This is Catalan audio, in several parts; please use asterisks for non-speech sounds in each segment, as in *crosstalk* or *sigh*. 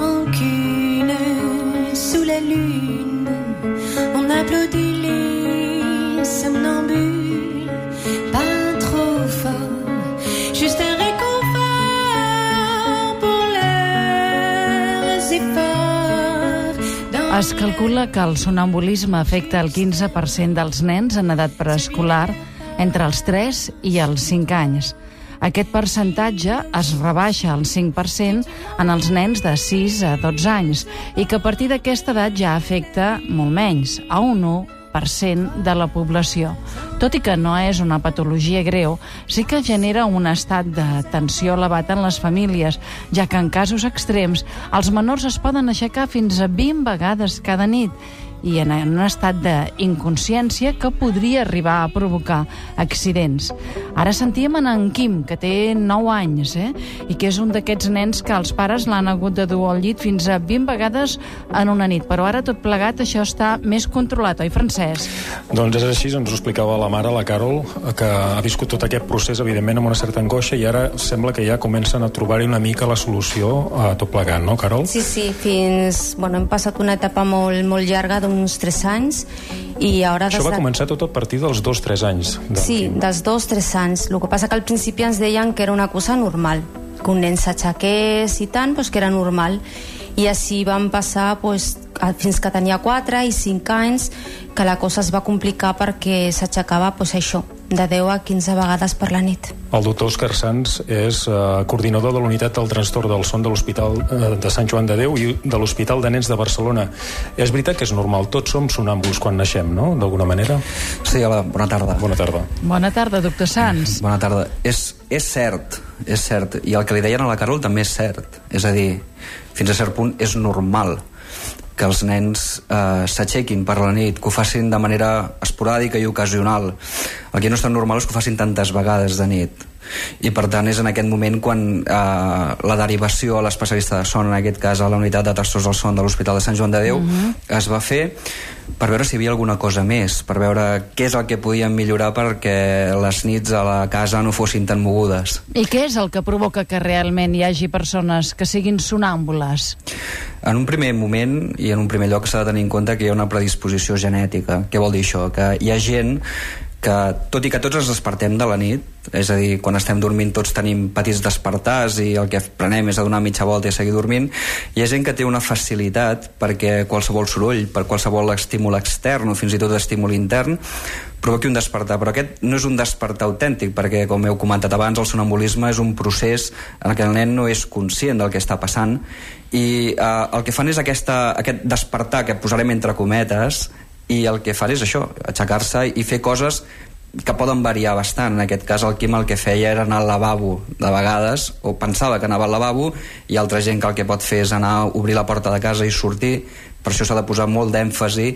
Rancune, sous la lune, on applaudit les pas trop juste un réconfort pour Es calcula que el sonambulisme afecta el 15% dels nens en edat preescolar entre els 3 i els 5 anys. Aquest percentatge es rebaixa al 5% en els nens de 6 a 12 anys i que a partir d'aquesta edat ja afecta molt menys, a un 1% de la població. Tot i que no és una patologia greu, sí que genera un estat de tensió elevat en les famílies, ja que en casos extrems els menors es poden aixecar fins a 20 vegades cada nit i en un estat d'inconsciència que podria arribar a provocar accidents. Ara sentíem en en Quim, que té 9 anys, eh? i que és un d'aquests nens que els pares l'han hagut de dur al llit fins a 20 vegades en una nit. Però ara tot plegat això està més controlat, oi, Francesc? Doncs és així, ens ho explicava la mare, la Carol, que ha viscut tot aquest procés, evidentment, amb una certa angoixa, i ara sembla que ja comencen a trobar-hi una mica la solució a tot plegat, no, Carol? Sí, sí, fins... Bueno, hem passat una etapa molt, molt llarga d'uns 3 anys i ara... Això des va de- començar tot a partir dels 2-3 anys. del Sí, Quim. dels dos, tres anys. El que passa que al principi ens deien que era una cosa normal, que un nen s'aixequés i tant, doncs que era normal. I així van passar doncs, a- fins que tenia 4 i 5 anys, que la cosa es va complicar perquè s'aixecava doncs, això, de 10 a 15 vegades per la nit. El doctor Òscar Sanz és eh, coordinador de l'unitat del trastorn del son de l'Hospital eh, de Sant Joan de Déu i de l'Hospital de Nens de Barcelona. És veritat que és normal, tots som sonàmbuls quan naixem, no?, d'alguna manera? Sí, hola, bona tarda. Bona tarda. Bona tarda, doctor Sanz. Bona tarda. És, és cert, és cert. I el que li deien a la Carol també és cert. És a dir, fins a cert punt és normal que els nens eh, s'aixequin per la nit, que ho facin de manera esporàdica i ocasional. El que no és tan normal és que ho facin tantes vegades de nit. I per tant és en aquest moment quan eh, la derivació a l'especialista de son, en aquest cas a la unitat de trastorns del son de l'Hospital de Sant Joan de Déu, es va fer per veure si hi havia alguna cosa més, per veure què és el que podíem millorar perquè les nits a la casa no fossin tan mogudes. I què és el que provoca que realment hi hagi persones que siguin sonàmbules? En un primer moment i en un primer lloc s'ha de tenir en compte que hi ha una predisposició genètica. Què vol dir això? Que hi ha gent que, tot i que tots ens despertem de la nit, és a dir, quan estem dormint tots tenim petits despertars i el que prenem és a donar mitja volta i seguir dormint, hi ha gent que té una facilitat perquè qualsevol soroll, per qualsevol estímul extern o fins i tot estímul intern, provoqui un despertar, però aquest no és un despertar autèntic, perquè, com heu comentat abans, el sonambulisme és un procés en què el nen no és conscient del que està passant i eh, el que fan és aquesta, aquest despertar, que posarem entre cometes, i el que fan és això, aixecar-se i fer coses que poden variar bastant. En aquest cas el Quim el que feia era anar al lavabo de vegades, o pensava que anava al lavabo, i altra gent que el que pot fer és anar a obrir la porta de casa i sortir, per això s'ha de posar molt d'èmfasi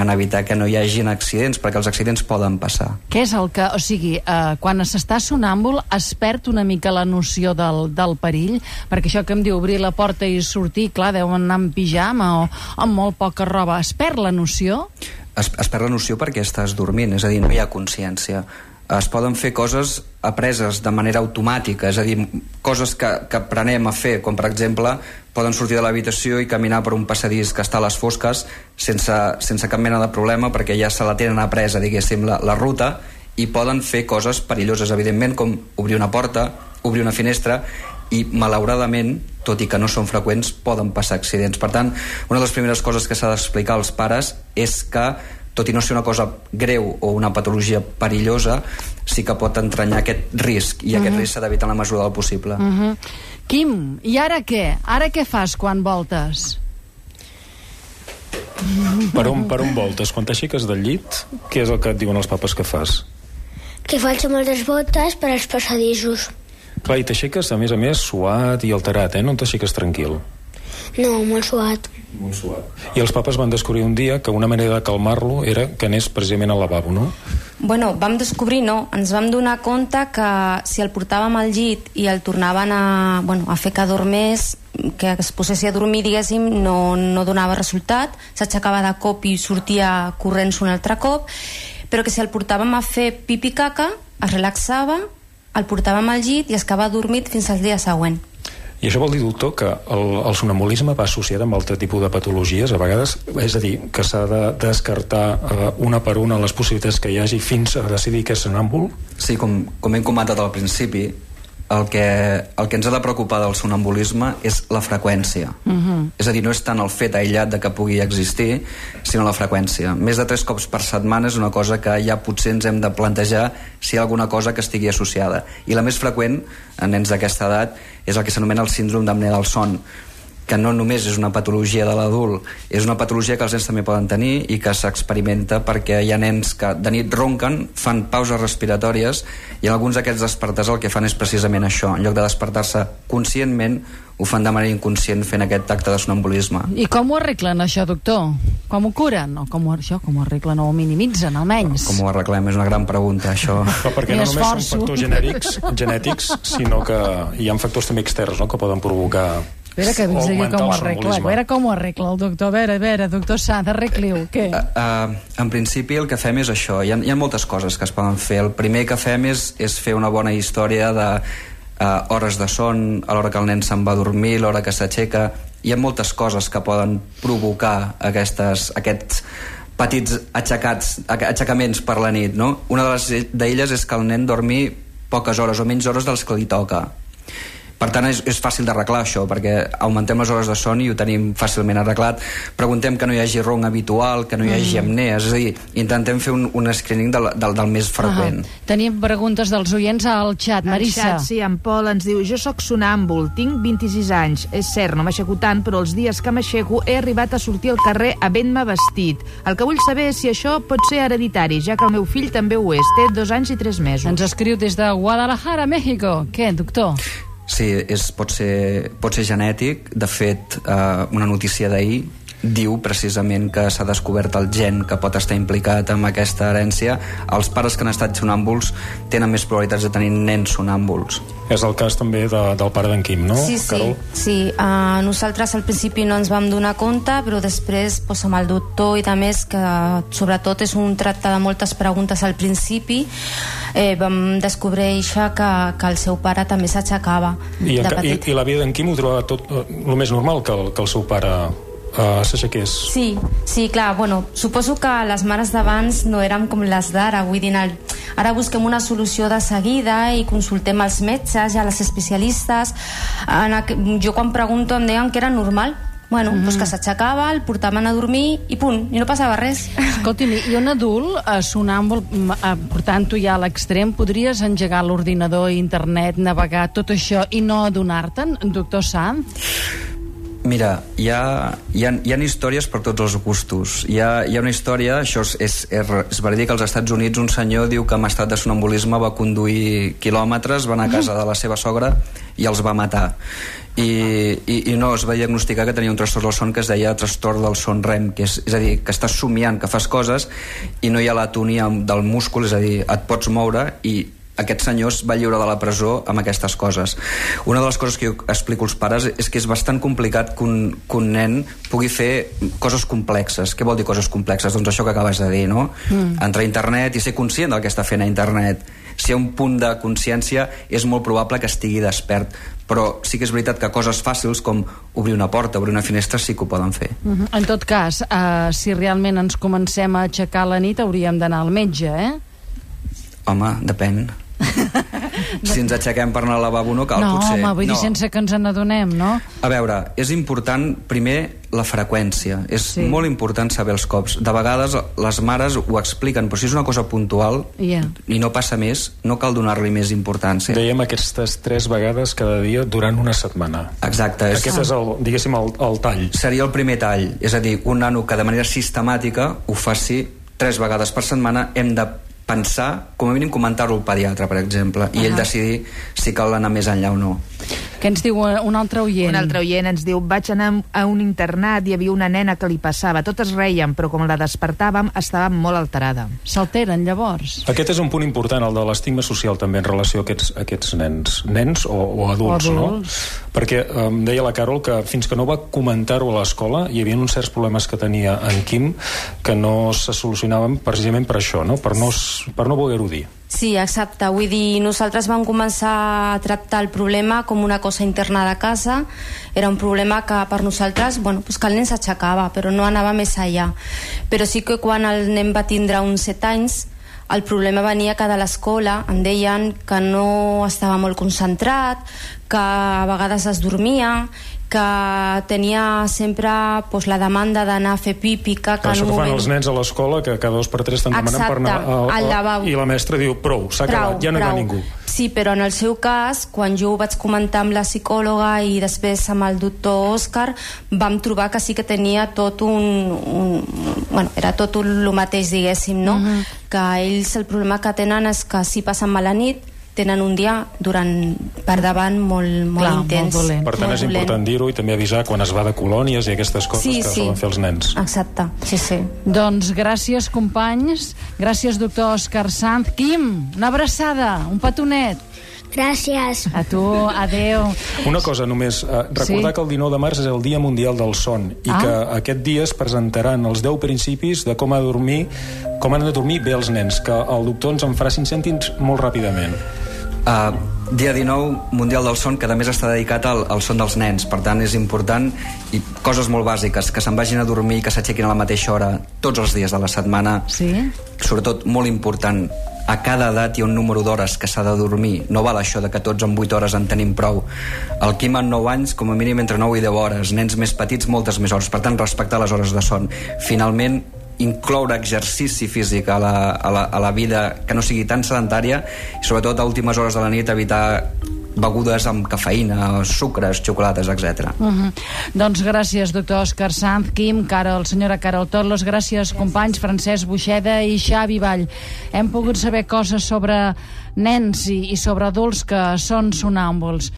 en evitar que no hi hagin accidents, perquè els accidents poden passar. Què és el que... O sigui, eh, quan s'està sonàmbul es perd una mica la noció del, del perill? Perquè això que em diu obrir la porta i sortir, clar, deuen anar amb pijama o amb molt poca roba. Es perd la noció? Es, es perd la noció perquè estàs dormint, és a dir, no hi ha consciència. Es poden fer coses apreses de manera automàtica, és a dir, coses que, que aprenem a fer, com per exemple, poden sortir de l'habitació i caminar per un passadís que està a les fosques sense, sense cap mena de problema perquè ja se la tenen apresa, diguéssim, la, la ruta i poden fer coses perilloses, evidentment, com obrir una porta, obrir una finestra i malauradament, tot i que no són freqüents, poden passar accidents. Per tant, una de les primeres coses que s'ha d'explicar als pares és que tot i no ser una cosa greu o una patologia perillosa, sí que pot entranyar aquest risc, i aquest risc s'ha d'evitar en la mesura del possible. Uh -huh. Quim, i ara què? Ara què fas quan voltes? Per on, per on voltes? Quan t'aixeques del llit, què és el que et diuen els papes que fas? que faig moltes voltes per als passadissos. Clar, i t'aixeques, a més a més, suat i alterat, eh? No t'aixeques tranquil. No, molt suat. Molt suat. I els papes van descobrir un dia que una manera de calmar-lo era que anés precisament al lavabo, no? Bueno, vam descobrir, no, ens vam donar compte que si el portàvem al llit i el tornaven a, bueno, a fer que dormés, que es posessi a dormir, diguéssim, no, no donava resultat, s'aixecava de cop i sortia corrents un altre cop, però que si el portàvem a fer pipi caca, es relaxava, el portàvem al llit i es quedava dormit fins al dia següent. I això vol dir, doctor, que el, el sonambulisme va associat amb altre tipus de patologies, a vegades, és a dir, que s'ha de descartar eh, una per una les possibilitats que hi hagi fins a decidir que és sonàmbul? Sí, com, com hem comentat al principi, el que, el que ens ha de preocupar del sonambulisme és la freqüència. Uh -huh. És a dir, no és tant el fet aïllat de que pugui existir, sinó la freqüència. Més de tres cops per setmana és una cosa que ja potser ens hem de plantejar si hi ha alguna cosa que estigui associada. I la més freqüent, en nens d'aquesta edat, és el que s'anomena el síndrome d'apnea del son que no només és una patologia de l'adult, és una patologia que els nens també poden tenir i que s'experimenta perquè hi ha nens que de nit ronquen, fan pauses respiratòries i alguns d'aquests despertars el que fan és precisament això. En lloc de despertar-se conscientment, ho fan de manera inconscient fent aquest acte de sonambulisme. I com ho arreglen, això, doctor? Com ho curen? O com ho, això, com ho arreglen o ho minimitzen, almenys? Com ho arreglem? És una gran pregunta, això. *laughs* Però perquè no només són factors genètics, genètics, sinó que hi ha factors també externs no?, que poden provocar Espera que vist aquí com ho arregla. A veure com ho arregla el doctor. A veure, a veure, doctor Sanz, arregli-ho. Què? Uh, en principi el que fem és això. Hi ha, hi ha moltes coses que es poden fer. El primer que fem és, és fer una bona història de uh, hores de son, a l'hora que el nen se'n va a dormir, l'hora que s'aixeca... Hi ha moltes coses que poden provocar aquestes, aquests petits aixecats, aixecaments per la nit, no? Una de les d'elles és que el nen dormi poques hores o menys hores dels que li toca. Per tant, és, és fàcil d'arreglar això, perquè augmentem les hores de son i ho tenim fàcilment arreglat. Preguntem que no hi hagi ronc habitual, que no hi hagi apnees, és a dir, intentem fer un, un screening del, del, del més freqüent. Ah, tenim preguntes dels oients al xat. Marissa. El xat, sí, en Pol ens diu Jo sóc sonàmbul, tinc 26 anys. És cert, no m'aixeco tant, però els dies que m'aixeco he arribat a sortir al carrer havent-me vestit. El que vull saber és si això pot ser hereditari, ja que el meu fill també ho és. Té dos anys i tres mesos. Ens escriu des de Guadalajara, México. Què, doctor? Sí, és, pot, ser, pot ser genètic. De fet, eh, una notícia d'ahir diu precisament que s'ha descobert el gen que pot estar implicat en aquesta herència. Els pares que han estat sonàmbuls tenen més probabilitats de tenir nens sonàmbuls. És el cas també de, del pare d'en Quim, no, Sí, sí, Carol? sí. Uh, nosaltres al principi no ens vam donar compte, però després pues, amb el doctor i de més, que sobretot és un tracte de moltes preguntes al principi, eh, vam descobrir que, que el seu pare també s'aixecava I, en, i. I la vida d'en Quim ho trobava tot eh, el més normal que el, que el seu pare uh, s'aixequés. Sí, sí, clar, bueno, suposo que les mares d'abans no érem com les d'ara, vull dir, el, ara busquem una solució de seguida i consultem els metges i a les especialistes. En aqu... Jo quan pregunto em deien que era normal, bueno, mm. doncs que s'aixecava, el portaven a dormir i punt, i no passava res. Escolti'm, i un adult eh, sonàmbul, mm, eh, portant-ho ja a l'extrem, podries engegar l'ordinador, internet, navegar, tot això i no adonar-te'n, doctor Sanz? Mira, hi ha, hi, ha, hi ha històries per tots els gustos. Hi ha, hi ha una història, això és, és, és, és verídic, als Estats Units un senyor diu que en estat de sonambulisme va conduir quilòmetres, va anar a casa de la seva sogra i els va matar. I, i, i no, es va diagnosticar que tenia un trastorn del son que es deia trastorn del son REM, que és, és a dir, que estàs somiant, que fas coses i no hi ha l'atonia del múscul, és a dir, et pots moure i aquest senyor es va lliure de la presó amb aquestes coses. Una de les coses que jo explico als pares és que és bastant complicat que un, que un nen pugui fer coses complexes. Què vol dir coses complexes? Doncs això que acabes de dir, no? Mm. Entrar a internet i ser conscient del que està fent a internet. Si hi ha un punt de consciència, és molt probable que estigui despert. Però sí que és veritat que coses fàcils com obrir una porta, obrir una finestra, sí que ho poden fer. Uh -huh. En tot cas, eh, si realment ens comencem a aixecar a la nit, hauríem d'anar al metge, eh? Home, depèn. Si ens aixequem per anar al lavabo no cal, no, potser. home, vull dir, No. sense que ens n'adonem, no? A veure, és important, primer, la freqüència. És Sí. molt important saber els cops. De vegades les mares ho expliquen, però si és una cosa puntual Ja. i no passa més, no cal donar-li més importància. Dèiem aquestes tres vegades cada dia durant una setmana. Exacte. És, Aquest és, el, diguéssim, el, el tall. seria el primer tall. És a dir, un nano que de manera sistemàtica ho faci tres vegades per setmana, hem de pensar, com a mínim comentar-ho al pediatre, per exemple, i ell decidir si cal anar més enllà o no. Què ens diu eh, un altre oient? Un altre oient ens diu Vaig anar a un internat i hi havia una nena que li passava. Totes reien, però com la despertàvem estava molt alterada. S'alteren, llavors? Aquest és un punt important, el de l'estigma social també en relació a aquests, a aquests nens. Nens o, o adults, O no? Perquè em deia la Carol que fins que no va comentar-ho a l'escola hi havia uns certs problemes que tenia en Quim que no se solucionaven precisament per això, no? Per no, per no voler-ho dir. Sí, exacte. Vull dir, nosaltres vam començar a tractar el problema com una cosa interna de casa. Era un problema que per nosaltres, bueno, pues que el nen s'aixecava, però no anava més allà. Però sí que quan el nen va tindre uns 7 anys, el problema venia que de l'escola em deien que no estava molt concentrat, que a vegades es dormia, que tenia sempre pues, la demanda d'anar a fer pipi, que, que Això que un fan moment... els nens a l'escola, que cada dos per tres estan demanant per anar Exacte, al lavabo. I la mestra diu, prou, s'ha acabat, ja no hi va ningú. Sí, però en el seu cas, quan jo ho vaig comentar amb la psicòloga i després amb el doctor Òscar, vam trobar que sí que tenia tot un... un bueno, era tot un, el mateix, diguéssim, no? Mhm. Que ells el problema que tenen és que si passen mala nit, tenen un dia durant per davant molt, molt Clar, molt intens. dolent. Per tant, molt és dolent. important dir-ho i també avisar quan es va de colònies i aquestes coses Sí, que sí. solen fer els nens. Exacte, sí, sí. Doncs gràcies, companys. Gràcies, doctor Òscar Sanz. Quim, una abraçada, un petonet. Gràcies. A tu, adeu. Una cosa només, eh, recordar Sí. que el 19 de març és el Dia Mundial del Son i Ah. que aquest dia es presentaran els 10 principis de com ha de dormir com han de dormir bé els nens, que el doctor ens en farà 5 cèntims molt ràpidament. Uh, dia 19, Mundial del Son, que a més està dedicat al, al son dels nens. Per tant, és important i coses molt bàsiques, que se'n vagin a dormir i que s'aixequin a la mateixa hora tots els dies de la setmana. Sí? Sobretot, molt important, a cada edat hi ha un número d'hores que s'ha de dormir. No val això de que tots en 8 hores en tenim prou. El Quim en 9 anys, com a mínim entre 9 i 10 hores. Nens més petits, moltes més hores. Per tant, respectar les hores de son. Finalment, incloure exercici físic a la, a, la, a la vida que no sigui tan sedentària i sobretot a últimes hores de la nit evitar begudes amb cafeïna, sucres, xocolates, etc. Uh -huh. Doncs gràcies, doctor Òscar Sanz, Quim, Carol, senyora Carol Torlos, gràcies, companys Francesc Buixeda i Xavi Vall. Hem pogut saber coses sobre nens i, i sobre adults que són sonàmbuls.